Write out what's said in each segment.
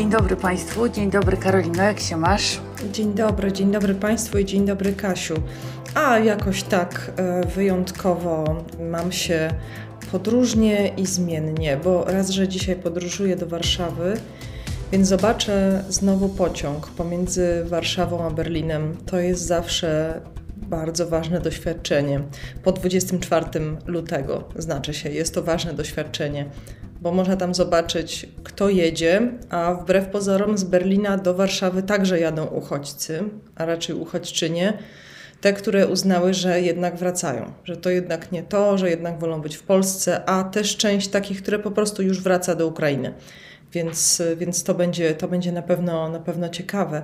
Dzień dobry Państwu, dzień dobry Karolino, jak się masz? Dzień dobry, dzień dobry Państwu i dzień dobry Kasiu. A jakoś tak e, wyjątkowo mam się podróżnie i zmiennie, bo raz, że dzisiaj podróżuję do Warszawy, więc zobaczę znowu pociąg pomiędzy Warszawą a Berlinem. To jest zawsze bardzo ważne doświadczenie. Po 24 lutego, znaczy się, jest to ważne doświadczenie, bo można tam zobaczyć, kto jedzie, a wbrew pozorom z Berlina do Warszawy także jadą uchodźcy, a raczej uchodźczynie. Te, które uznały, że jednak wracają, że to jednak nie to, że jednak wolą być w Polsce, a też część takich, które po prostu już wraca do Ukrainy. Więc, więc to, będzie, to będzie na pewno, na pewno ciekawe.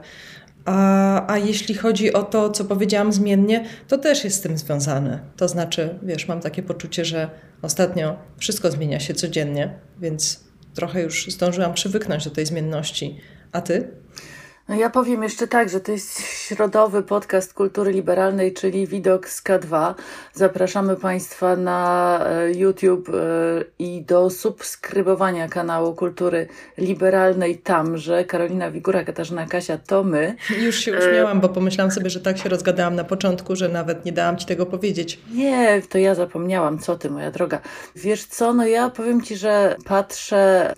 A, a jeśli chodzi o to, co powiedziałam zmiennie, to też jest z tym związane. To znaczy, wiesz, mam takie poczucie, że ostatnio wszystko zmienia się codziennie, więc trochę już zdążyłam przywyknąć do tej zmienności. A ty? No ja powiem jeszcze tak, że to jest środowy podcast kultury liberalnej, czyli Widok z K2. Zapraszamy Państwa na e, YouTube e, i do subskrybowania kanału Kultury Liberalnej tamże. Karolina Wigura, Katarzyna Kasia, to my. Już się uśmiałam, bo pomyślałam sobie, że tak się rozgadałam na początku, że nawet nie dałam Ci tego powiedzieć. Nie, to ja zapomniałam. Co Ty, moja droga. Wiesz co, no ja powiem Ci, że patrzę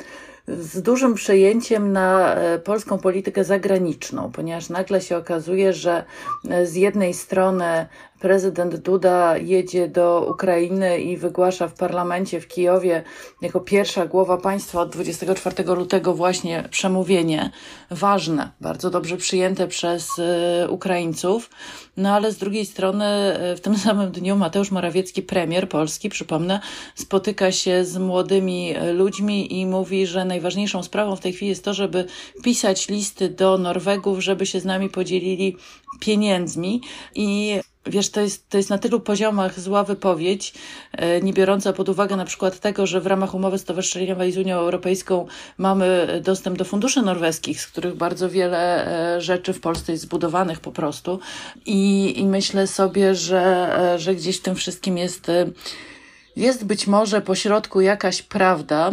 z dużym przejęciem na e, polską politykę zagraniczną, ponieważ nagle się okazuje, że e, z jednej strony prezydent Duda jedzie do Ukrainy i wygłasza w parlamencie w Kijowie jako pierwsza głowa państwa od 24 lutego właśnie przemówienie ważne, bardzo dobrze przyjęte przez e, Ukraińców. No ale z drugiej strony e, w tym samym dniu Mateusz Morawiecki, premier Polski, przypomnę, spotyka się z młodymi ludźmi i mówi, że najważniejszą sprawą w tej chwili jest to, żeby pisać listy do Norwegów, żeby się z nami podzielili pieniędzmi i Wiesz, to jest, to jest na tylu poziomach zła wypowiedź, e, nie biorąca pod uwagę na przykład tego, że w ramach umowy stowarzyszeniowej z Unią Europejską mamy dostęp do funduszy norweskich, z których bardzo wiele e, rzeczy w Polsce jest zbudowanych po prostu. I, i myślę sobie, że, e, że gdzieś w tym wszystkim jest jest być może pośrodku jakaś prawda,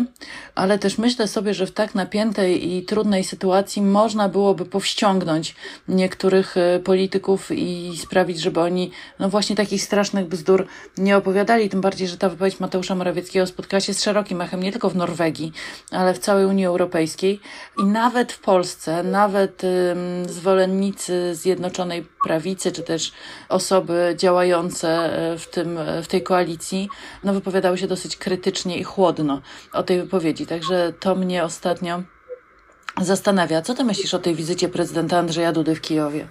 ale też myślę sobie, że w tak napiętej i trudnej sytuacji można byłoby powściągnąć niektórych e, polityków i sprawić, żeby oni, no właśnie takich strasznych bzdur nie opowiadali. Tym bardziej, że ta wypowiedź Mateusza Morawieckiego spotkała się z szerokim echem nie tylko w Norwegii, ale w całej Unii Europejskiej i nawet w Polsce, nawet um, zwolennicy Zjednoczonej Prawicy, czy też osoby działające e, w, tym, e, w tej koalicji, no wypowiadały się dosyć krytycznie i chłodno o tej wypowiedzi. Także to mnie ostatnio zastanawia. Co ty myślisz o tej wizycie prezydenta Andrzeja Dudy w Kijowie?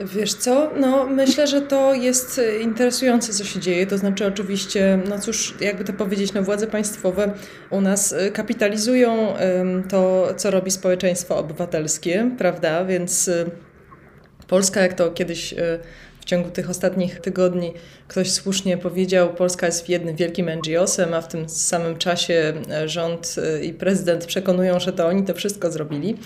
Wiesz co, no myślę, że to jest interesujące, co się dzieje. To znaczy oczywiście, no cóż, jakby to powiedzieć, no władze państwowe u nas y, kapitalizują to, co robi społeczeństwo obywatelskie, prawda? Więc y, Polska, jak to kiedyś ciągu tych ostatnich tygodni ktoś słusznie powiedział, Polska jest jednym wielkim NGO-sem, a w tym samym czasie e, rząd e, i prezydent przekonują, że to oni to wszystko zrobili,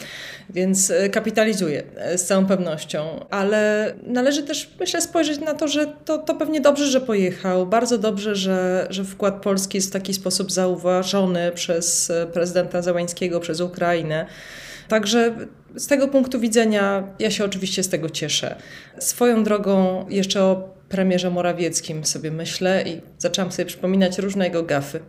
więc e, kapitalizuje z całą pewnością. Ale należy też, myślę, spojrzeć na to, że to, to pewnie dobrze, że pojechał, bardzo dobrze, że, że wkład Polski jest w taki sposób zauważony przez prezydenta Załańskiego, przez Ukrainę. Także z tego punktu widzenia ja się oczywiście z tego cieszę. Swoją drogą jeszcze o premierze Morawieckim sobie myślę i zaczęłam sobie przypominać różne jego gafy.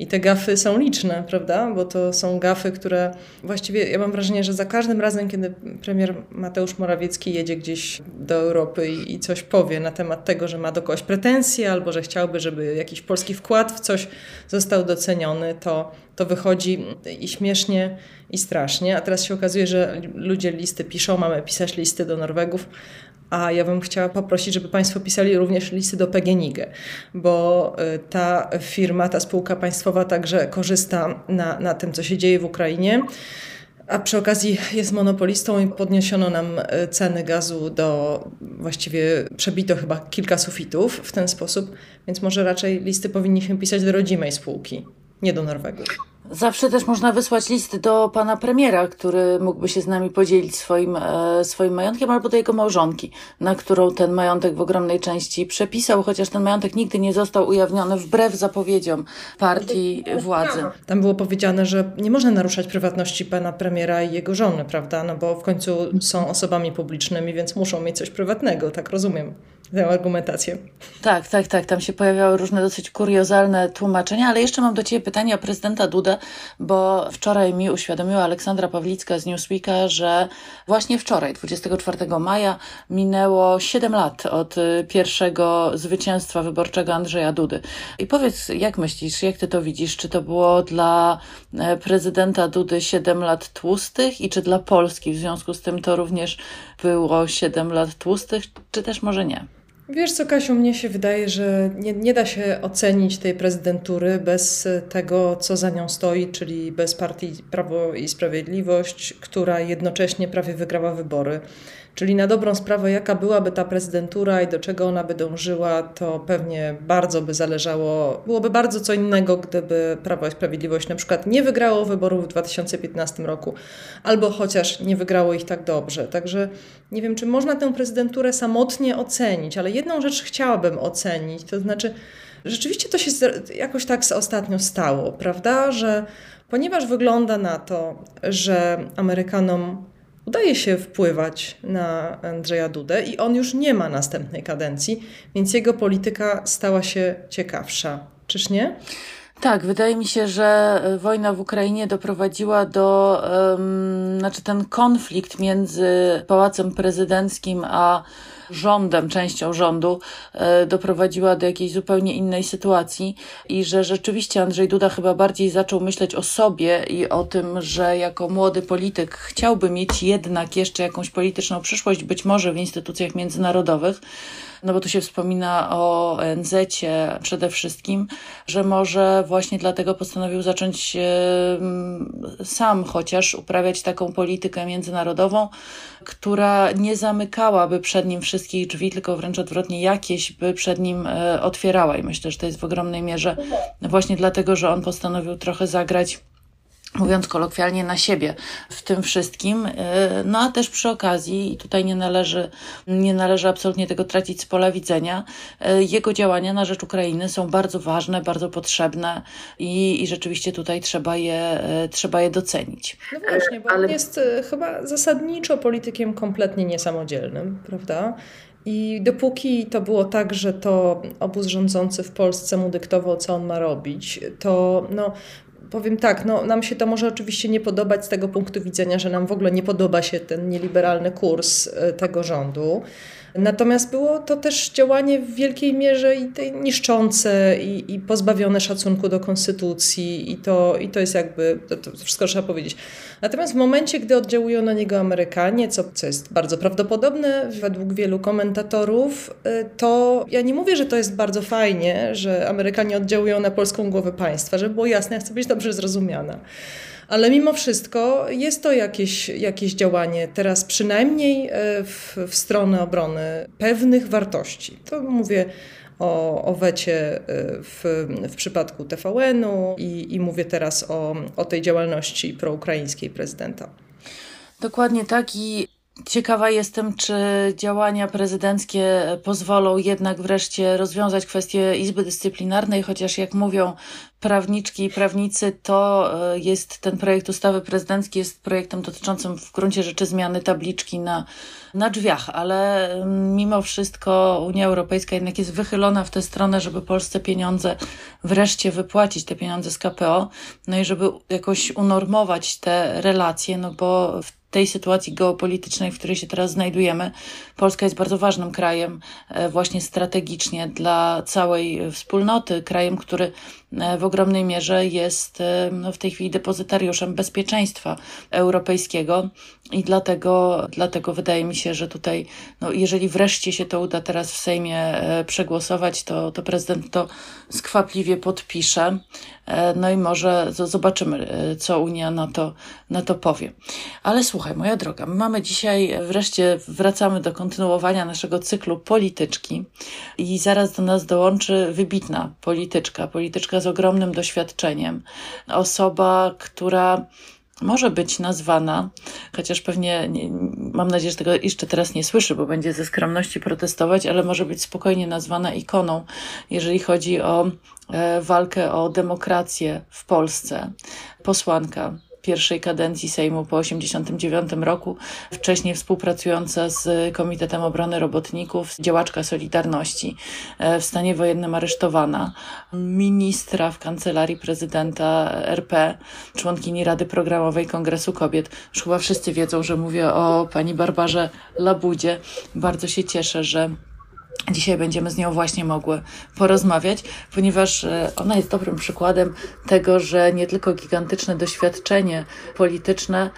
I te gafy są liczne, prawda? Bo to są gafy, które właściwie ja mam wrażenie, że za każdym razem, kiedy premier Mateusz Morawiecki jedzie gdzieś do Europy i, i coś powie na temat tego, że ma do kogoś pretensje albo że chciałby, żeby jakiś polski wkład w coś został doceniony, to, to wychodzi i śmiesznie, i strasznie. A teraz się okazuje, że ludzie listy piszą, mamy pisać listy do Norwegów, a ja bym chciała poprosić, żeby Państwo pisali również listy do PGNiG, bo y, ta firma, ta spółka państwowa także korzysta na, na tym, co się dzieje w Ukrainie. A przy okazji jest monopolistą i podniesiono nam y, ceny gazu do właściwie przebito chyba kilka sufitów w ten sposób, więc może raczej listy powinniśmy pisać do rodzimej spółki, nie do Norwegów. Zawsze też można wysłać list do pana premiera, który mógłby się z nami podzielić swoim, e, swoim majątkiem, albo do jego małżonki, na którą ten majątek w ogromnej części przepisał, chociaż ten majątek nigdy nie został ujawniony wbrew zapowiedziom partii władzy. Tam było powiedziane, że nie można naruszać prywatności pana premiera i jego żony, prawda? No bo w końcu są osobami publicznymi, więc muszą mieć coś prywatnego, tak rozumiem tę argumentację. Tak, tak, tak. Tam się pojawiały różne dosyć kuriozalne tłumaczenia, ale jeszcze mam do Ciebie pytanie o prezydenta Dudę, bo wczoraj mi uświadomiła Aleksandra Pawlicka z Newsweeka, że właśnie wczoraj, 24 maja, minęło 7 lat od y, pierwszego zwycięstwa wyborczego Andrzeja Dudy. I powiedz, jak myślisz, jak Ty to widzisz? Czy to było dla e, prezydenta Dudy 7 lat tłustych i czy dla Polski w związku z tym to również było 7 lat tłustych, czy też może nie? Wiesz co, Kasiu, mnie się wydaje, że nie, nie da się ocenić tej prezydentury bez tego, co za nią stoi, czyli bez partii Prawo i Sprawiedliwość, która jednocześnie prawie wygrała wybory. Czyli na dobrą sprawę, jaka byłaby ta prezydentura i do czego ona by dążyła, to pewnie bardzo by zależało, byłoby bardzo co innego, gdyby Prawo i Sprawiedliwość na przykład nie wygrało wyborów w 2015 roku, albo chociaż nie wygrało ich tak dobrze. Także nie wiem, czy można tę prezydenturę samotnie ocenić, ale jedną rzecz chciałabym ocenić, to znaczy, rzeczywiście to się jakoś tak ostatnio stało, prawda, że ponieważ wygląda na to, że Amerykanom udaje się wpływać na Andrzeja Dudę i on już nie ma następnej kadencji, więc jego polityka stała się ciekawsza. Czyż nie? Tak, wydaje mi się, że wojna w Ukrainie doprowadziła do, um, znaczy ten konflikt między Pałacem Prezydenckim a rządem, częścią rządu, e, doprowadziła do jakiejś zupełnie innej sytuacji i że rzeczywiście Andrzej Duda chyba bardziej zaczął myśleć o sobie i o tym, że jako młody polityk chciałby mieć jednak jeszcze jakąś polityczną przyszłość, być może w instytucjach międzynarodowych no bo tu się wspomina o ONZ przede wszystkim, że może właśnie dlatego postanowił zacząć sam chociaż uprawiać taką politykę międzynarodową, która nie zamykałaby przed nim wszystkich drzwi, tylko wręcz odwrotnie jakieś by przed nim e, otwierała. I myślę, że to jest w ogromnej mierze właśnie dlatego, że on postanowił trochę zagrać mówiąc kolokwialnie, na siebie w tym wszystkim. E, no a też przy okazji, i tutaj nie należy, nie należy absolutnie tego tracić z pola widzenia, e, jego działania na rzecz Ukrainy są bardzo ważne, bardzo potrzebne i, i rzeczywiście tutaj trzeba je, e, trzeba je docenić. No właśnie, bo Ale... on jest chyba zasadniczo politykiem kompletnie niesamodzielnym, prawda? I dopóki to było tak, że to obóz rządzący w Polsce mu dyktował, co on ma robić, to no, powiem tak, no, nam się to może oczywiście nie podobać z tego punktu widzenia, że nam w ogóle nie podoba się ten nieliberalny kurs e, tego rządu. Natomiast było to też działanie w wielkiej mierze i niszczące, i, i pozbawione szacunku do konstytucji, i to, i to jest jakby, to, to wszystko trzeba powiedzieć. Natomiast w momencie, gdy oddziałują na niego Amerykanie, co, co jest bardzo prawdopodobne według wielu komentatorów, y, to ja nie mówię, że to jest bardzo fajnie, że Amerykanie oddziałują na polską głowę państwa, żeby było jasne, ja chcę być dobrze zrozumiana. Ale mimo wszystko jest to jakieś, jakieś działanie teraz przynajmniej e, w, w stronę obrony pewnych wartości. To mówię o, o wecie e, w, w przypadku TVN-u i, i mówię teraz o, o tej działalności proukraińskiej prezydenta. Dokładnie tak i Ciekawa jestem, czy działania prezydenckie pozwolą jednak wreszcie rozwiązać kwestię Izby Dyscyplinarnej, chociaż jak mówią prawniczki i prawnicy, to e, jest ten projekt ustawy prezydencki jest projektem dotyczącym w gruncie rzeczy zmiany tabliczki na, na drzwiach, ale mimo wszystko Unia Europejska jednak jest wychylona w tę stronę, żeby Polsce pieniądze wreszcie wypłacić, te pieniądze z KPO, no i żeby jakoś unormować te relacje, no bo w tej sytuacji geopolitycznej, w której się teraz znajdujemy, Polska jest bardzo ważnym krajem, e, właśnie strategicznie dla całej wspólnoty, krajem, który e, w ogromnej mierze jest e, w tej chwili depozytariuszem bezpieczeństwa europejskiego I dlatego, dlatego wydaje mi się, że tutaj, no, jeżeli wreszcie się to uda teraz w Sejmie e, przegłosować, to, to prezydent to skwapliwie podpisze. E, no i może zobaczymy, e, co Unia na to, na to powie. Ale słuchaj, moja droga, my mamy dzisiaj, wreszcie wracamy do kontynuowania naszego cyklu polityczki i zaraz do nas dołączy wybitna polityczka, polityczka z ogromnym doświadczeniem, osoba, która może być nazwana, chociaż pewnie nie, mam nadzieję, że tego jeszcze teraz nie słyszy, bo będzie ze skromności protestować, ale może być spokojnie nazwana ikoną, jeżeli chodzi o e, walkę o demokrację w Polsce. Posłanka pierwszej kadencji Sejmu po 1989 roku, wcześniej współpracująca z Komitetem Obrony Robotników, działaczka Solidarności, e, w stanie wojennym aresztowana, ministra w kancelarii prezydenta RP, członkini Rady Programowej Kongresu Kobiet. Już chyba wszyscy wiedzą, że mówię o pani Barbarze Labudzie. Bardzo się cieszę, że Dzisiaj będziemy z nią właśnie mogły porozmawiać, ponieważ e, ona jest dobrym przykładem tego, że nie tylko gigantyczne doświadczenie polityczne,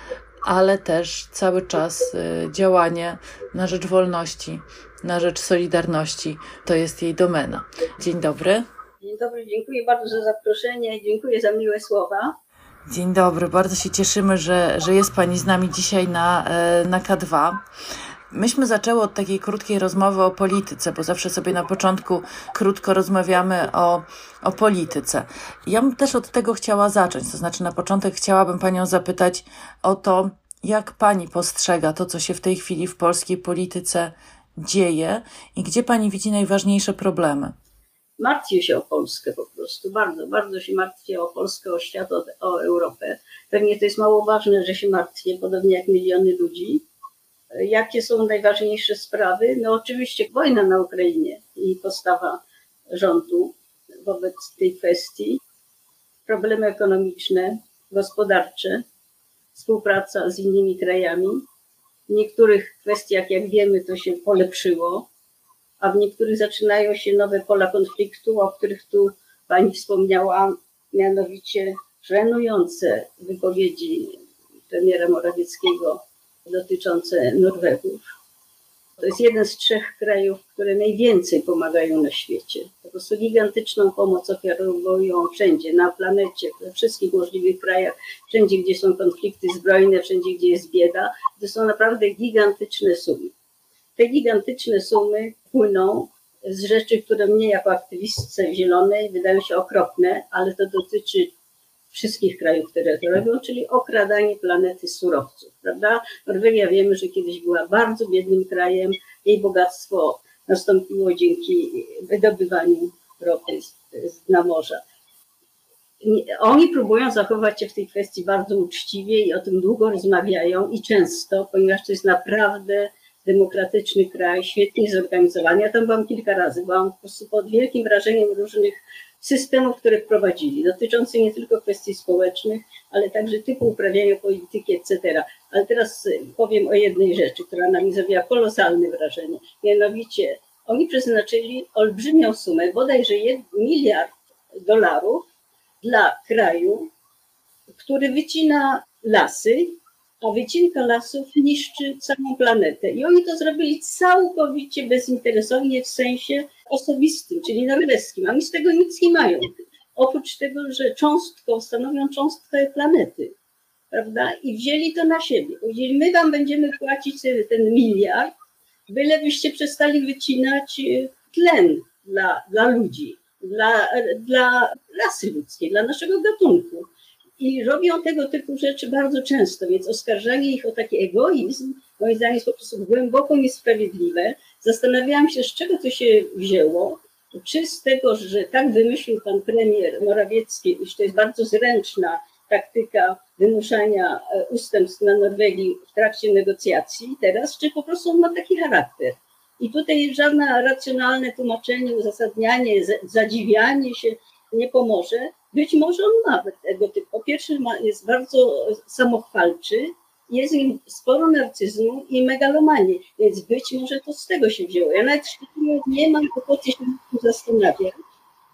ale też cały czas e, działanie na rzecz wolności, na rzecz solidarności to jest jej domena. Dzień dobry. Dzień dobry, dziękuję bardzo za zaproszenie i dziękuję za miłe słowa. Dzień dobry, bardzo się cieszymy, że, że jest Pani z nami dzisiaj na, e, na K2. Myśmy zaczęły od takiej krótkiej rozmowy o polityce, bo zawsze sobie na początku krótko rozmawiamy o, o polityce. Ja bym też od tego chciała zacząć, to znaczy na początek chciałabym Panią zapytać o to, jak Pani postrzega to, co się w tej chwili w polskiej polityce dzieje i gdzie Pani widzi najważniejsze problemy? Martwię się o Polskę po prostu, bardzo, bardzo się martwię o Polskę, o świat, o, o Europę. Pewnie to jest mało ważne, że się martwię, podobnie jak miliony ludzi Jakie są najważniejsze sprawy? No oczywiście wojna na Ukrainie i postawa rządu wobec tej kwestii, problemy ekonomiczne, gospodarcze, współpraca z innymi krajami. W niektórych kwestiach, jak wiemy, to się polepszyło, a w niektórych zaczynają się nowe pola konfliktu, o których tu Pani wspomniała, mianowicie żenujące wypowiedzi premiera Morawieckiego dotyczące Norwegów. To jest jeden z trzech krajów, które najwięcej pomagają na świecie. Po prostu gigantyczną pomoc oferują wszędzie, na planecie, we wszystkich możliwych krajach, wszędzie, gdzie są konflikty zbrojne, wszędzie, gdzie jest bieda. To są naprawdę gigantyczne sumy. Te gigantyczne sumy płyną z rzeczy, które mnie jako aktywistce zielonej wydają się okropne, ale to dotyczy wszystkich krajów, które to robią, czyli okradanie planety surowców, prawda? Norwegia wiemy, że kiedyś była bardzo biednym krajem, jej bogactwo nastąpiło dzięki wydobywaniu ropy z, z dna morza. Oni próbują zachować się w tej kwestii bardzo uczciwie i o tym długo rozmawiają i często, ponieważ to jest naprawdę demokratyczny kraj, świetnie zorganizowany. Ja tam byłam kilka razy, byłam po prostu pod wielkim wrażeniem różnych systemów, które wprowadzili, dotyczących nie tylko kwestii społecznych, ale także typu uprawiania polityki, etc. Ale teraz y, powiem o jednej rzeczy, która na mnie zrobiła kolosalne wrażenie. Mianowicie oni przeznaczyli olbrzymią sumę, bodajże miliard dolarów dla kraju, który wycina lasy, a wycinka lasów niszczy całą planetę. I oni to zrobili całkowicie bezinteresownie w sensie osobistym, czyli norweskim. Oni z tego nic nie mają. Oprócz tego, że cząstką stanowią cząstkę planety. Prawda? I wzięli to na siebie. Powiedzieli, my wam będziemy płacić ten miliard, bylebyście przestali wycinać e, tlen dla, dla ludzi, dla, dla rasy ludzkiej, dla naszego gatunku. I robią tego typu rzeczy bardzo często, więc oskarżanie ich o taki egoizm, moim zdaniem, jest po prostu głęboko niesprawiedliwe. Zastanawiałam się, z czego to się wzięło. Czy z tego, że tak wymyślił pan premier Morawiecki, iż to jest bardzo zręczna taktyka wymuszania e, ustępstw na Norwegii w trakcie negocjacji teraz, czy po prostu on ma taki charakter. I tutaj żadne racjonalne tłumaczenie, uzasadnianie, zadziwianie się nie pomoże. Być może on ma tego typu. Po pierwsze, jest bardzo samochwalczy, jest sporo narcyzmu i megalomanii, więc być może to z tego się wzięło. Ja nawet nie mam ochoty się zastanawiać,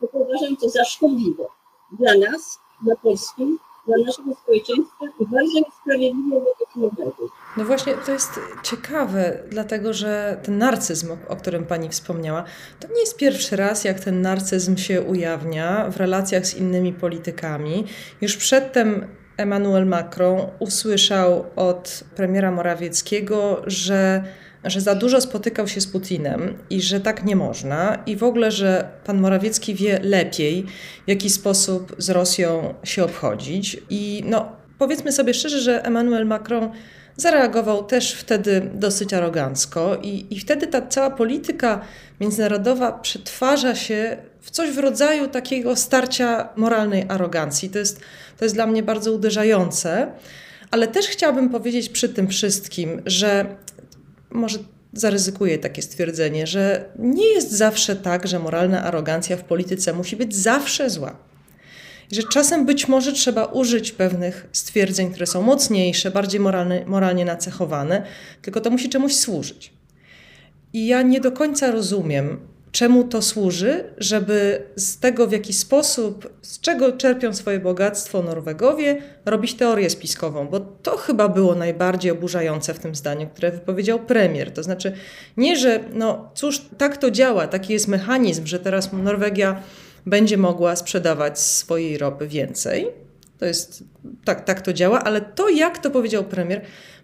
bo uważam to za szkodliwe dla nas, dla Polski, dla naszego społeczeństwa i bardzo niesprawiedliwe wobec Norwegów. No właśnie, to jest ciekawe, dlatego że ten narcyzm, o którym Pani wspomniała, to nie jest pierwszy raz, jak ten narcyzm się ujawnia w relacjach z innymi politykami. Już przedtem Emmanuel Macron usłyszał od premiera Morawieckiego, że że za dużo spotykał się z Putinem i że tak nie można, i w ogóle, że pan Morawiecki wie lepiej, w jaki sposób z Rosją się obchodzić. I no, powiedzmy sobie szczerze, że Emmanuel Macron zareagował też wtedy dosyć arogancko, i, i wtedy ta cała polityka międzynarodowa przetwarza się w coś w rodzaju takiego starcia moralnej arogancji. To jest, to jest dla mnie bardzo uderzające. Ale też chciałabym powiedzieć przy tym wszystkim, że może zaryzykuję takie stwierdzenie, że nie jest zawsze tak, że moralna arogancja w polityce musi być zawsze zła. Że czasem być może trzeba użyć pewnych stwierdzeń, które są mocniejsze, bardziej moralnie nacechowane, tylko to musi czemuś służyć. I ja nie do końca rozumiem, czemu to służy, żeby z tego, w jaki sposób, z czego czerpią swoje bogactwo Norwegowie, robić teorię spiskową, bo to chyba było najbardziej oburzające w tym zdaniu, które wypowiedział premier. To znaczy, nie, że no cóż, tak to działa, taki jest mechanizm, że teraz Norwegia będzie mogła sprzedawać swojej ropy więcej. To jest, tak, tak to działa, ale to, jak to powiedział premier,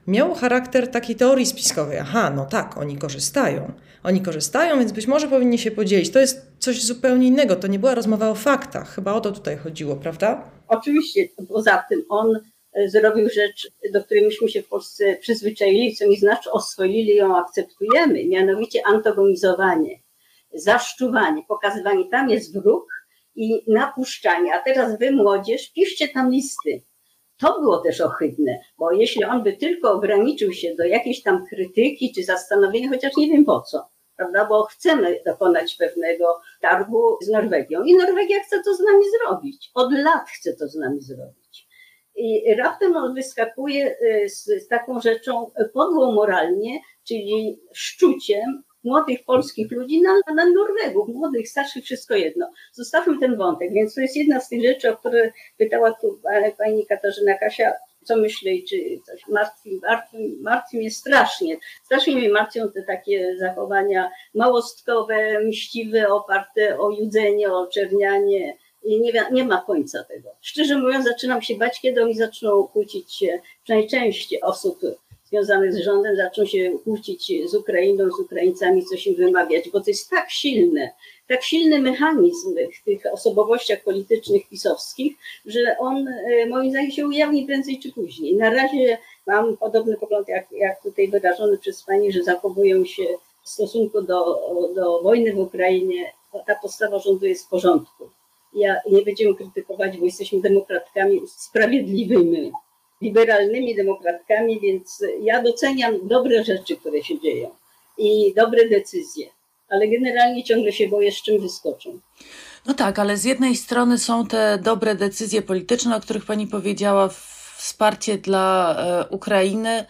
miało charakter takiej teorii spiskowej. Aha, no tak, oni korzystają. Oni korzystają, więc być może powinni się podzielić. To jest coś zupełnie innego. To nie była rozmowa o faktach. Chyba o to tutaj chodziło, prawda? Oczywiście. Poza tym on e, zrobił rzecz, do której myśmy się w Polsce przyzwyczaili, co nie znaczy oswoili ją, akceptujemy, mianowicie antagonizowanie, zaszczuwanie, pokazywanie, tam jest wróg i napuszczanie, a teraz wy młodzież, piszcie tam listy. To było też ohydne, bo jeśli on by tylko ograniczył się do jakiejś tam krytyki czy zastanowienia, chociaż nie wiem po co, prawda, bo chcemy dokonać pewnego targu z Norwegią i Norwegia chce to z nami zrobić. Od lat chce to z nami zrobić. I raptem on wyskakuje y, z, taką rzeczą podłą moralnie, czyli szczuciem młodych polskich ludzi na, na Norwegów, młodych, starszych, wszystko jedno. Zostawmy ten wątek, więc to jest jedna z tych rzeczy, o które pytała tu pani Katarzyna Kasia, co myśli, czy coś martwi, martwi, martwi mnie strasznie. Strasznie mnie martwią te takie zachowania małostkowe, mściwe, oparte o judzenie, o czernianie. I nie, nie ma końca tego. Szczerze mówiąc, zaczynam się bać, kiedy oni zaczną kłócić się, część osób związanych z rządem zaczną się kłócić z Ukrainą, z Ukraińcami, coś im wymawiać, bo to jest tak silne, tak silny mechanizm w tych osobowościach politycznych pisowskich, że on e, moim zdaniem się ujawni prędzej czy później. Na razie mam podobny pogląd jak, jak tutaj wyrażony przez Pani, że zachowują się w stosunku do, do wojny w Ukrainie, ta postawa rządu jest w porządku. Ja nie będziemy krytykować, bo jesteśmy demokratkami sprawiedliwymi liberalnymi demokratkami, więc ja doceniam dobre rzeczy, które się dzieją i dobre decyzje, ale generalnie ciągle się boję, z czym wyskoczą. No tak, ale z jednej strony są te dobre decyzje polityczne, o których pani powiedziała, wsparcie dla e, Ukrainy,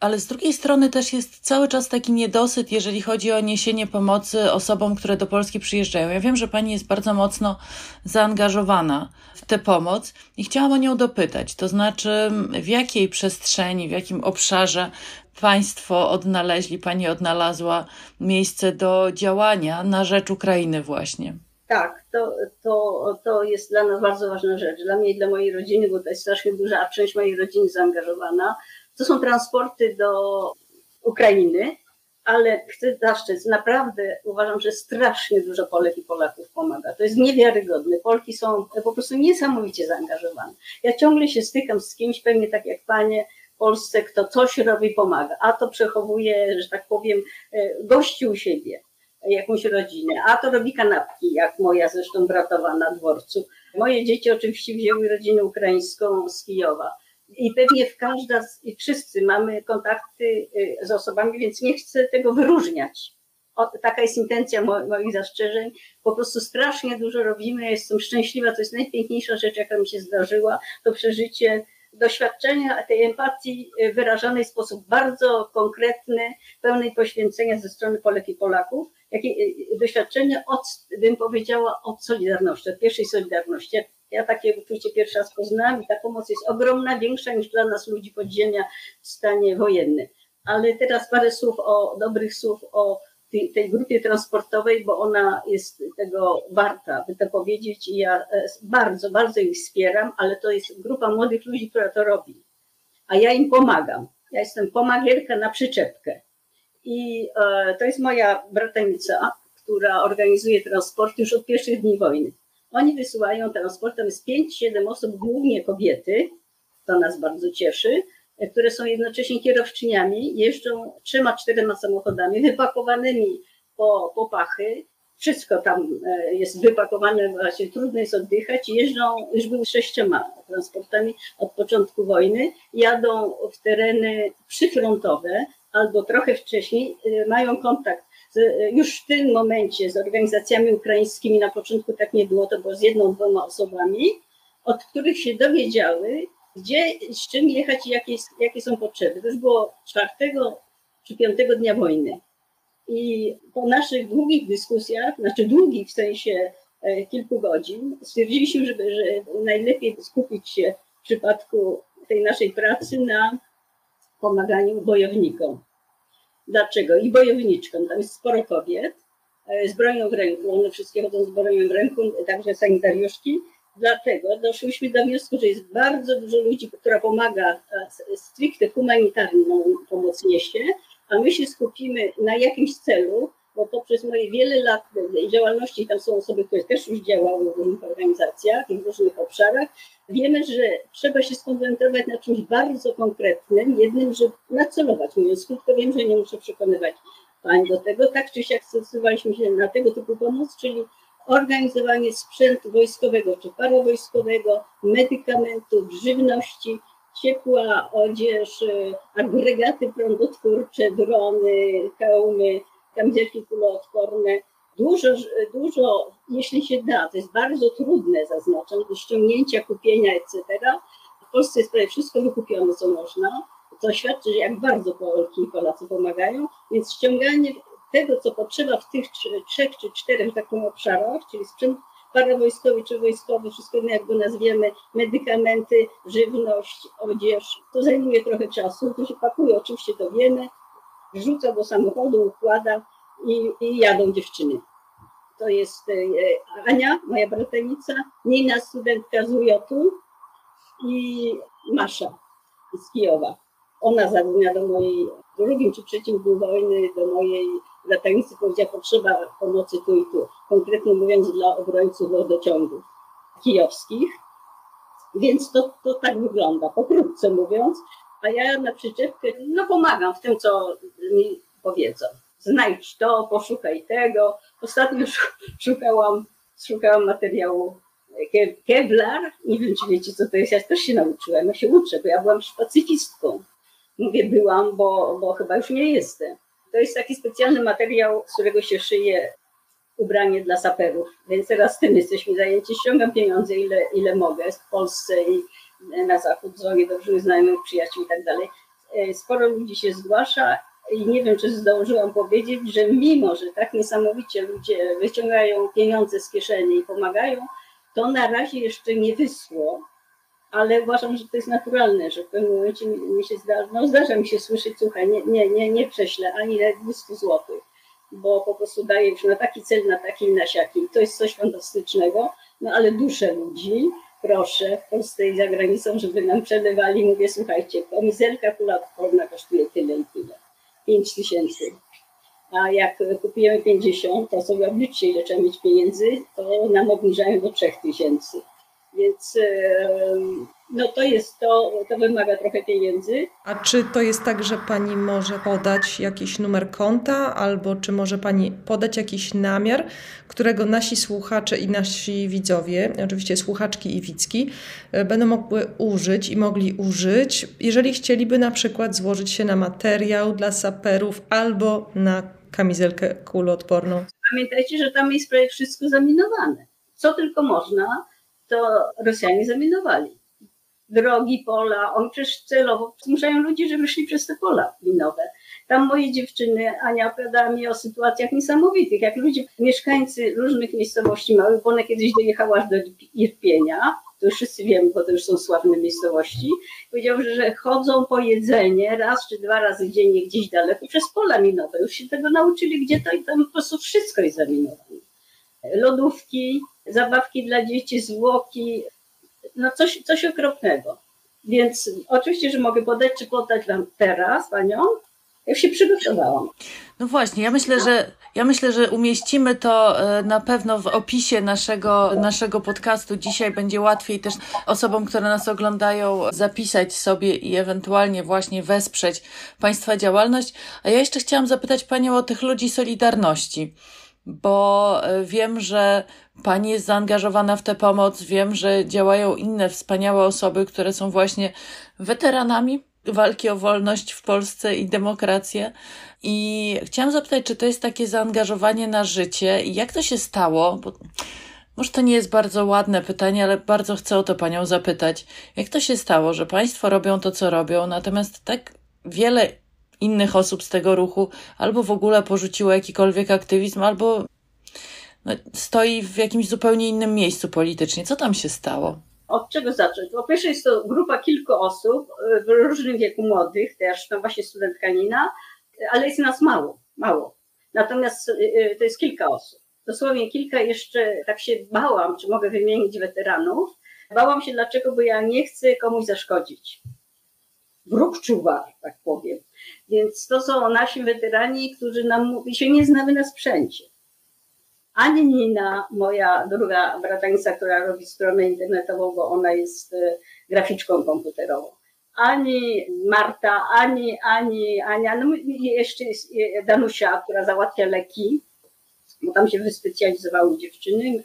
ale z drugiej strony też jest cały czas taki niedosyt, jeżeli chodzi o niesienie pomocy osobom, które do Polski przyjeżdżają. Ja wiem, że pani jest bardzo mocno zaangażowana w tę pomoc i chciałam o nią dopytać. To znaczy, w jakiej przestrzeni, w jakim obszarze Państwo odnaleźli, Pani odnalazła miejsce do działania na rzecz Ukrainy właśnie? Tak, to, to, to jest dla nas bardzo ważna rzecz. Dla mnie i dla mojej rodziny, bo to jest strasznie duża część mojej rodziny zaangażowana. To są transporty do Ukrainy, ale chcę zaszczyt, naprawdę uważam, że strasznie dużo Polek i Polaków pomaga. To jest niewiarygodne. Polki są po prostu niesamowicie zaangażowane. Ja ciągle się stykam z kimś, pewnie tak jak panie, w Polsce, kto coś robi, pomaga, a to przechowuje, że tak powiem, e, gości u siebie jakąś rodzinę, a to robi kanapki, jak moja zresztą bratowa na dworcu. Moje dzieci oczywiście wzięły rodzinę ukraińską z Kijowa. I pewnie w każda, i wszyscy mamy kontakty y, z osobami, więc nie chcę tego wyróżniać. O, taka jest intencja mo, moich zastrzeżeń. Po prostu strasznie dużo robimy. Ja jestem szczęśliwa. To jest najpiękniejsza rzecz, jaka mi się zdarzyła. To przeżycie doświadczenia tej empatii y, wyrażanej w sposób bardzo konkretny, pełnej poświęcenia ze strony Polek i Polaków jakie y, doświadczenie od, bym powiedziała, od Solidarności, od pierwszej Solidarności. Ja takie uczucie pierwszy raz poznałam i ta pomoc jest ogromna, większa niż dla nas ludzi podziemia w stanie wojennym. Ale teraz parę słów o dobrych słów o tej, tej grupie transportowej, bo ona jest tego warta, by to powiedzieć. I ja e, bardzo, bardzo ich wspieram, ale to jest grupa młodych ludzi, która to robi. A ja im pomagam. Ja jestem pomagierka na przyczepkę. I e, to jest moja bratanica, która organizuje transport już od pierwszych dni wojny. Oni wysyłają transport, tam jest 5-7 osób, głównie kobiety, to nas bardzo cieszy, które są jednocześnie kierowczyniami, jeżdżą trzema, czterema samochodami wypakowanymi po, po pachy. Wszystko tam e, jest wypakowane, właśnie trudno jest oddychać. Jeżdżą, już były sześcioma transportami od początku wojny, jadą w tereny przyfrontowe albo trochę wcześniej, e, mają kontakt z, już w tym momencie z organizacjami ukraińskimi. Na początku tak nie było, to było z jedną, dwoma osobami, od których się dowiedziały, gdzie, z czym jechać i jakie, jakie są potrzeby. To już było czwartego czy piątego dnia wojny. I po naszych długich dyskusjach, znaczy długich w sensie e, kilku godzin, stwierdziliśmy, że, że najlepiej skupić się w przypadku tej naszej pracy na pomaganiu bojownikom. Dlaczego? I bojowniczkom. Tam jest sporo kobiet e, z bronią w ręku. One wszystkie chodzą z bronią w ręku, także sanitariuszki. Dlatego doszłyśmy do wniosku, że jest bardzo dużo ludzi, która pomaga e, stricte humanitarną pomoc niesie, a my się skupimy na jakimś celu, bo poprzez moje wiele lat działalności, tam są osoby, które też już działały w różnych organizacjach i w różnych obszarach, wiemy, że trzeba się skoncentrować na czymś bardzo konkretnym, jednym, żeby nacelować. Mówiąc krótko, wiem, że nie muszę przekonywać Pani do tego. Tak czy siak zdecydowaliśmy się na tego typu pomoc, czyli organizowanie sprzętu wojskowego czy parawojskowego, medykamentów, żywności, ciepła, odzież, agregaty prądotwórcze, drony, hełmy, kamizelki kuloodporne. Dużo, dużo, jeśli się da, to jest bardzo trudne, zaznaczam, do ściągnięcia, kupienia, etc. W Polsce jest prawie wszystko wykupione, co można. To świadczy, że jak bardzo Polki i Polacy pomagają, więc ściąganie tego, co potrzeba w tych trzech czy czterech takich obszarach, czyli sprzęt parawojskowy czy wojskowy, wszystko jak go nazwiemy, medykamenty, żywność, odzież, to zajmuje trochę czasu, to się pakuje, oczywiście to wiemy, wrzuca do samochodu, układa i, i jadą dziewczyny. To jest e, Ania, moja bratanica, Nina, studentka z UJ-u i Masza z Kijowa. Ona zadzwoniła do mojej, w drugim czy trzecim dniu wojny, do mojej latanicy powiedziała, potrzeba pomocy tu i tu. Konkretnie mówiąc dla obrońców wodociągów kijowskich. Więc to, to tak wygląda, pokrótce mówiąc. A ja na przyczepkę, no pomagam w tym, co mi powiedzą. Znajdź to, poszukaj tego. Ostatnio szukałam, szukałam materiału Kevlar. Nie wiem, czy wiecie, co to jest. Ja też się nauczyłam. Ja się uczę, bo ja byłam pacyfistką. Mówię, byłam, bo, bo chyba już nie jestem. To jest taki specjalny materiał, z którego się szyje ubranie dla saperów. Więc teraz tym jesteśmy zajęci. Ściągam pieniądze, ile, ile mogę w Polsce i na zachód, dzwonię do różnych znajomych, przyjaciół i tak dalej. E, sporo ludzi się zgłasza i nie wiem, czy zdążyłam powiedzieć, że mimo, że tak niesamowicie ludzie wyciągają pieniądze z kieszeni i pomagają, to na razie jeszcze nie wysło ale uważam, że to jest naturalne, że w pewnym momencie mi, się zdarza, no zdarza mi się słyszeć, słuchaj, nie, nie, nie, nie prześlę ani 200 zł, bo po prostu daję już na taki cel, na taki na siaki. To jest coś fantastycznego, no ale duszę ludzi, proszę, w Polsce i za granicą, żeby nam przelewali, mówię, słuchajcie, kamizelka kulatkorna kosztuje tyle i tyle, 5 tysięcy. A jak kupujemy 50, to sobie obliczcie, ile trzeba mieć pieniędzy, to nam obniżają do 3 tysięcy. Więc no to jest to, to wymaga trochę pieniędzy. A czy to jest tak, że pani może podać jakiś numer konta, albo czy może pani podać jakiś namiar, którego nasi słuchacze i nasi widzowie, oczywiście słuchaczki i widzki, e, będą mogły użyć i mogli użyć, jeżeli chcieliby na przykład złożyć się na materiał dla saperów albo na kamizelkę kuloodporną? Pamiętajcie, że tam jest prawie wszystko zaminowane. Co tylko można to Rosjanie zaminowali. Drogi, pola. On przecież celowo zmuszają ludzi, żeby szli przez te pola minowe. Tam moje dziewczyny, Ania opowiadała mi o sytuacjach niesamowitych, jak ludzie, mieszkańcy różnych miejscowości małych, bo ona kiedyś dojechała aż do Irpienia, to już wszyscy wiemy, bo to już są sławne miejscowości, powiedział, że, że chodzą po jedzenie raz czy dwa razy dziennie gdzieś daleko przez pola minowe. Już się tego nauczyli, gdzie to i tam po prostu wszystko jest zaminowane. Lodówki, zabawki dla dzieci, zwłoki, no coś, coś okropnego. Więc oczywiście, że mogę podać, czy podać Wam teraz Panią, ja się przygotowałam. No właśnie, ja myślę, że ja myślę, że umieścimy to e, na pewno w opisie naszego, naszego podcastu. Dzisiaj będzie łatwiej też osobom, które nas oglądają, zapisać sobie i ewentualnie właśnie wesprzeć Państwa działalność. A ja jeszcze chciałam zapytać Panią o tych ludzi Solidarności, bo e, wiem, że Pani jest zaangażowana w tę pomoc, wiem, że działają inne wspaniałe osoby, które są właśnie weteranami walki o wolność w Polsce i demokrację. I chciałam zapytać, czy to jest takie zaangażowanie na życie i jak to się stało? Bo może to nie jest bardzo ładne pytanie, ale bardzo chcę o to panią zapytać. Jak to się stało, że państwo robią to, co robią, natomiast tak wiele innych osób z tego ruchu albo w ogóle porzuciło jakikolwiek aktywizm, albo no, stoi w jakimś zupełnie innym miejscu politycznie. Co tam się stało? Od czego zacząć? Po pierwsze jest to grupa kilku osób y, w różnym wieku młodych, też no właśnie studentka Nina, ale jest nas mało, mało. Natomiast y, y, to jest kilka osób. Dosłownie kilka jeszcze tak się bałam, czy mogę wymienić weteranów. Bałam się dlaczego, bo ja nie chcę komuś zaszkodzić. Wróg czuwa, tak powiem. Więc to są nasi weterani, którzy nam mówi, się nie znamy na sprzęcie. Ani Nina, moja druga bratanica, która robi stronę internetową, bo ona jest e, graficzką komputerową, ani Marta, ani, ani Ania, no jeszcze jest e, Danusia, która załatwia leki, bo tam się wyspecjalizowały dziewczyny,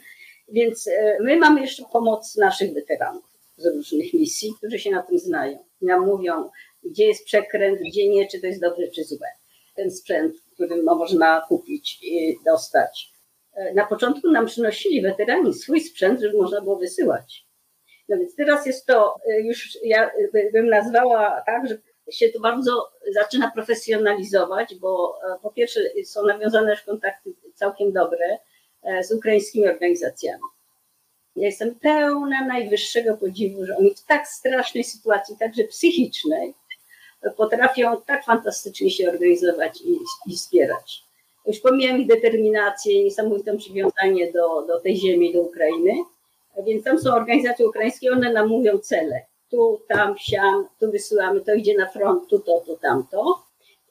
więc e, my mamy jeszcze pomoc naszych weteranów z różnych misji, którzy się na tym znają. Nam mówią, gdzie jest przekręt, gdzie nie, czy to jest dobre, czy złe. Ten sprzęt, który można kupić i dostać na początku nam przynosili weterani swój sprzęt, żeby można było wysyłać. No więc teraz jest to e, już, ja bym nazwała tak, że się to bardzo zaczyna profesjonalizować, bo e, po pierwsze są nawiązane już kontakty całkiem dobre e, z ukraińskimi organizacjami. Ja jestem pełna najwyższego podziwu, że oni w tak strasznej sytuacji, także psychicznej, potrafią tak fantastycznie się organizować i, i wspierać. Już pomijam ich determinację i niesamowite przywiązanie do, do tej ziemi, do Ukrainy. Więc tam są organizacje ukraińskie, one nam mówią cele. Tu, tam, siam, tu wysyłamy, to idzie na front, tu to, tu tamto.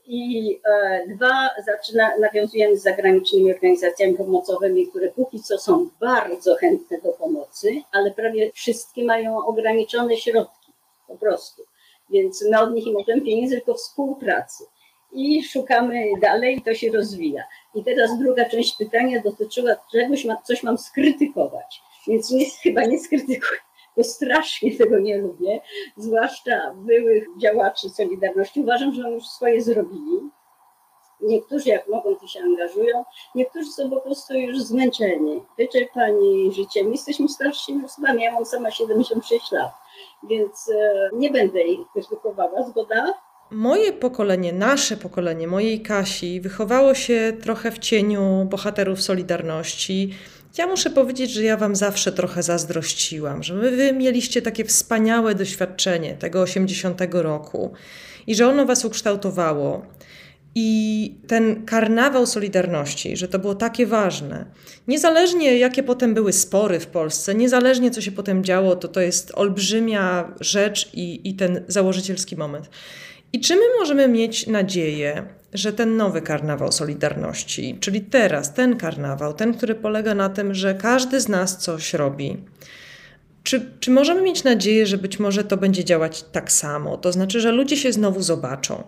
I e, dwa, zaczyna, nawiązujemy z zagranicznymi organizacjami pomocowymi, które póki co są bardzo chętne do pomocy, ale prawie wszystkie mają ograniczone środki, po prostu. Więc my od nich nie możemy pieniędzy, tylko współpracy i szukamy dalej i to się rozwija. I teraz druga część pytania dotyczyła czegoś, coś mam skrytykować, więc nie, chyba nie skrytykuję, bo strasznie tego nie lubię, zwłaszcza byłych działaczy Solidarności. Uważam, że oni już swoje zrobili. Niektórzy jak mogą, to się angażują, niektórzy są po prostu już zmęczeni, wyczerpani życiem. Jesteśmy starszymi osobami, ja mam sama 76 lat, więc e, nie będę ich krytykowała, zgoda? Moje pokolenie, nasze pokolenie, mojej Kasi, wychowało się trochę w cieniu bohaterów Solidarności. Ja muszę powiedzieć, że ja Wam zawsze trochę zazdrościłam, że Wy mieliście takie wspaniałe doświadczenie tego 80 roku i że ono Was ukształtowało. I ten karnawał Solidarności, że to było takie ważne, niezależnie jakie potem były spory w Polsce, niezależnie co się potem działo, to to jest olbrzymia rzecz i, i ten założycielski moment. I czy my możemy mieć nadzieję, że ten nowy karnawał Solidarności, czyli teraz ten karnawał, ten, który polega na tym, że każdy z nas coś robi, czy, czy możemy mieć nadzieję, że być może to będzie działać tak samo? To znaczy, że ludzie się znowu zobaczą,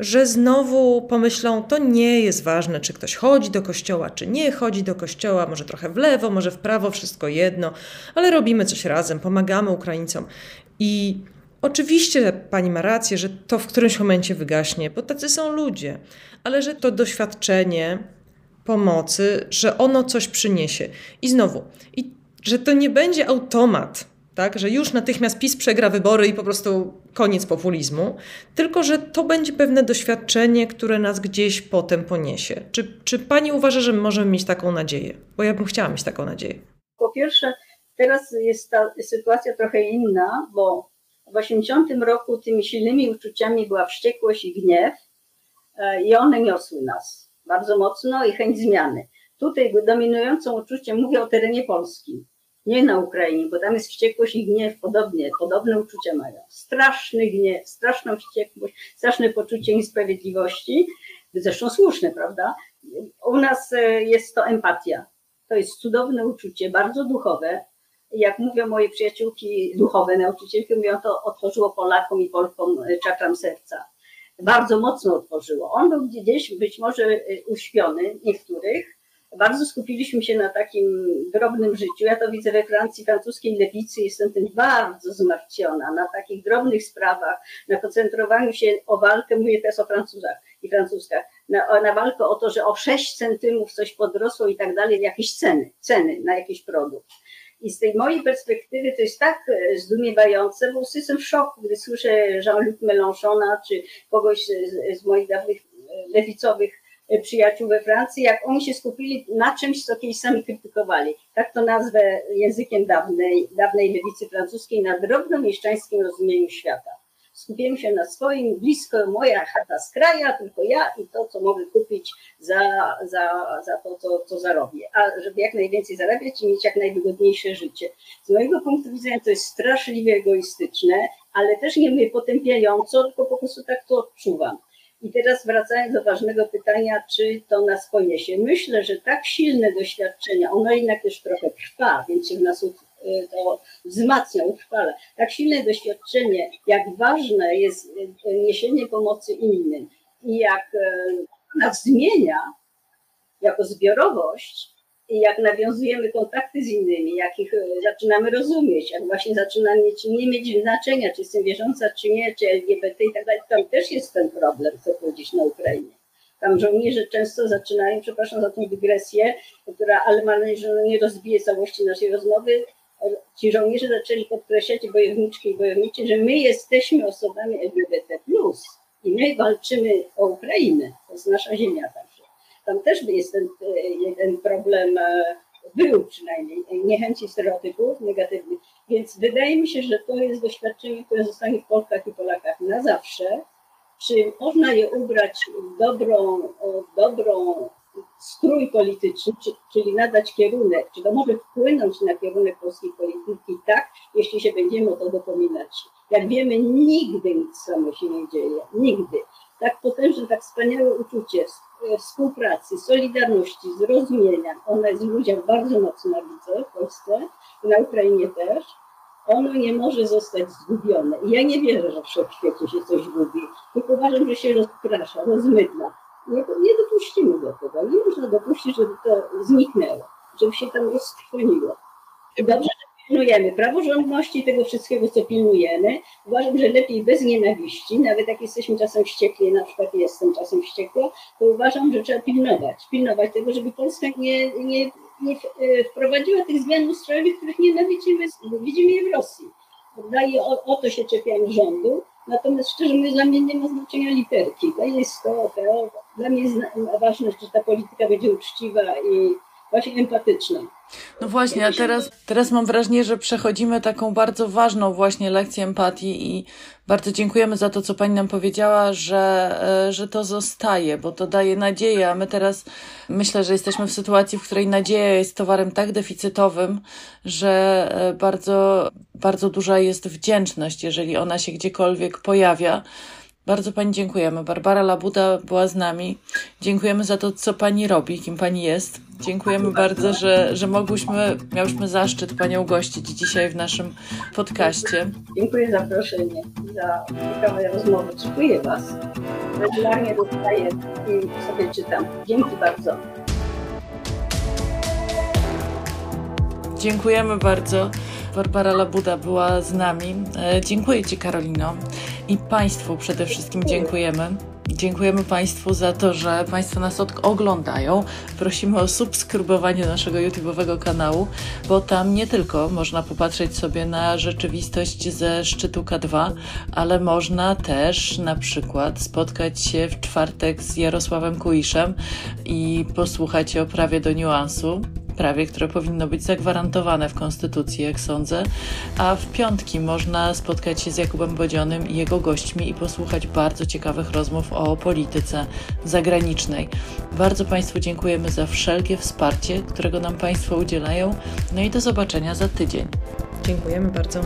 że znowu pomyślą, to nie jest ważne, czy ktoś chodzi do kościoła, czy nie chodzi do kościoła, może trochę w lewo, może w prawo, wszystko jedno, ale robimy coś razem, pomagamy Ukraińcom. I Oczywiście pani ma rację, że to w którymś momencie wygaśnie, bo tacy są ludzie, ale że to doświadczenie pomocy, że ono coś przyniesie. I znowu, i że to nie będzie automat, tak? że już natychmiast PiS przegra wybory i po prostu koniec populizmu, tylko że to będzie pewne doświadczenie, które nas gdzieś potem poniesie. Czy, czy pani uważa, że możemy mieć taką nadzieję? Bo ja bym chciała mieć taką nadzieję. Po pierwsze, teraz jest ta sytuacja trochę inna, bo w 80 roku tymi silnymi uczuciami była wściekłość i gniew e, i one niosły nas bardzo mocno i chęć zmiany. Tutaj dominującą uczuciem mówię o terenie polskim nie na Ukrainie, bo tam jest wściekłość i gniew podobnie, podobne uczucia mają. Straszny gniew, straszną wściekłość, straszne poczucie niesprawiedliwości, zresztą słuszne, prawda? U nas e, jest to empatia. To jest cudowne uczucie, bardzo duchowe. Jak mówią moje przyjaciółki duchowe, nauczycielki, mówią, to otworzyło Polakom i Polkom e, czakram serca. Bardzo mocno otworzyło. On był gdzieś być może e, uśpiony niektórych, bardzo skupiliśmy się na takim drobnym życiu. Ja to widzę we Francji, francuskiej lewicy, jestem tym bardzo zmartwiona, na takich drobnych sprawach, na koncentrowaniu się o walkę, mówię teraz o Francuzach i Francuskach, na, na walkę o to, że o 6 centymów coś podrosło i tak dalej, jakieś ceny, ceny na jakiś produkt. I z tej mojej perspektywy to jest tak e, zdumiewające, bo jestem w szoku, gdy słyszę Jean-Luc Mélenchona czy kogoś z, z moich dawnych e, lewicowych przyjaciół we Francji, jak oni się skupili na czymś, co kiedyś sami krytykowali. Tak to nazwę językiem dawnej, dawnej lewicy francuskiej, na drobnomieszczańskim rozumieniu świata. Skupiłem się na swoim, blisko moja chata z kraja, tylko ja i to, co mogę kupić za, za, za to, co, co zarobię. A żeby jak najwięcej zarabiać i mieć jak najwygodniejsze życie. Z mojego punktu widzenia to jest straszliwie egoistyczne, ale też nie mówię potępiająco, tylko po prostu tak to odczuwam. I teraz wracając do ważnego pytania, czy to nas poniesie. Myślę, że tak silne doświadczenia, ono jednak też trochę trwa, więc się w nas y, to wzmacnia, utrwala. Tak silne doświadczenie, jak ważne jest y, niesienie pomocy innym i jak nas zmienia jako zbiorowość, i jak nawiązujemy kontakty z innymi, jak ich e, zaczynamy rozumieć, jak właśnie zaczyna mieć, nie mieć znaczenia, czy jestem wierząca, czy nie, czy LGBT i tak dalej, tam też jest ten problem, chcę powiedzieć, na Ukrainie. Tam żołnierze często zaczynają, przepraszam za tę dygresję, która, ale mam nadzieję, że nie rozbije całości naszej rozmowy, ci żołnierze zaczęli podkreślać, bojowniczki i bojownicy, że my jesteśmy osobami LGBT+, i my walczymy o Ukrainę, to jest nasza ziemia także. Tam też jest ten jeden problem, e, był przynajmniej, niechęci stereotypów negatywnych. Więc wydaje mi się, że to jest doświadczenie, które zostanie w Polkach i Polakach na zawsze. Czy można je ubrać w dobrą, dobrą strój polityczny, czyli nadać kierunek, czy to może wpłynąć na kierunek polskiej polityki tak, jeśli się będziemy o to dopominać. Jak wiemy, nigdy nic samo się nie dzieje. Nigdy. Tak potężne, tak wspaniałe uczucie E, współpracy, solidarności, zrozumienia. Ona jest w ludziach bardzo mocno widzę w Polsce, na Ukrainie też. Ono nie może zostać zgubione. I ja nie wierzę, że w wszechświecie się coś gubi, tylko uważam, że się rozprasza, rozmydla. Nie, nie dopuścimy do tego. Nie można dopuścić, żeby to zniknęło, żeby się tam roztrwoniło. Dobrze, pilnujemy praworządności, tego wszystkiego, co pilnujemy. Uważam, że lepiej bez nienawiści, nawet jak jesteśmy czasem wściekli, na przykład jestem czasem wściekła, to uważam, że trzeba pilnować, pilnować tego, żeby Polska nie, nie, nie e, wprowadziła tych zmian ustrojowych, których nienawidzimy, widzimy je w Rosji. I o, o to się czepiają rządu. Natomiast szczerze mówiąc, dla mnie nie ma znaczenia literki. To jest to, to dla mnie jest ważne, że ta polityka będzie uczciwa i właśnie empatyczna. No właśnie, a teraz, teraz mam wrażenie, że przechodzimy taką bardzo ważną właśnie lekcję empatii i bardzo dziękujemy za to, co Pani nam powiedziała, że, e, że to zostaje, bo to daje nadzieję, a my teraz myślę, że jesteśmy w sytuacji, w której nadzieja jest towarem tak deficytowym, że e, bardzo, bardzo duża jest wdzięczność, jeżeli ona się gdziekolwiek pojawia. Bardzo Pani dziękujemy. Barbara Labuda była z nami. Dziękujemy za to, co Pani robi, kim Pani jest. Dziękujemy bardzo, że, że mogłyśmy, miałyśmy zaszczyt Panią gościć dzisiaj w naszym podcaście. Dziękuję za zaproszenie, za ciekawe rozmowy. Czytuję Was. Regularnie dostaję i sobie czytam. Dzięki bardzo. Dziękujemy bardzo. Barbara Labuda była z nami. E, dziękuję Ci, Karolino. I Państwu przede wszystkim dziękujemy. Dziękujemy Państwu za to, że Państwo nas oglądają. Prosimy o subskrybowanie naszego YouTube'owego kanału, bo tam nie tylko można popatrzeć sobie na rzeczywistość ze szczytu K2, ale można też na przykład spotkać się w czwartek z Jarosławem Kuiszem i posłuchać o prawie do niuansu prawie, które powinno być zagwarantowane w Konstytucji, jak sądzę, a w piątki można spotkać się z Jakubem Bodzionym i jego gośćmi i posłuchać bardzo ciekawych rozmów o polityce zagranicznej. Bardzo Państwu dziękujemy za wszelkie wsparcie, którego nam Państwo udzielają, no i do zobaczenia za tydzień. Dziękujemy bardzo.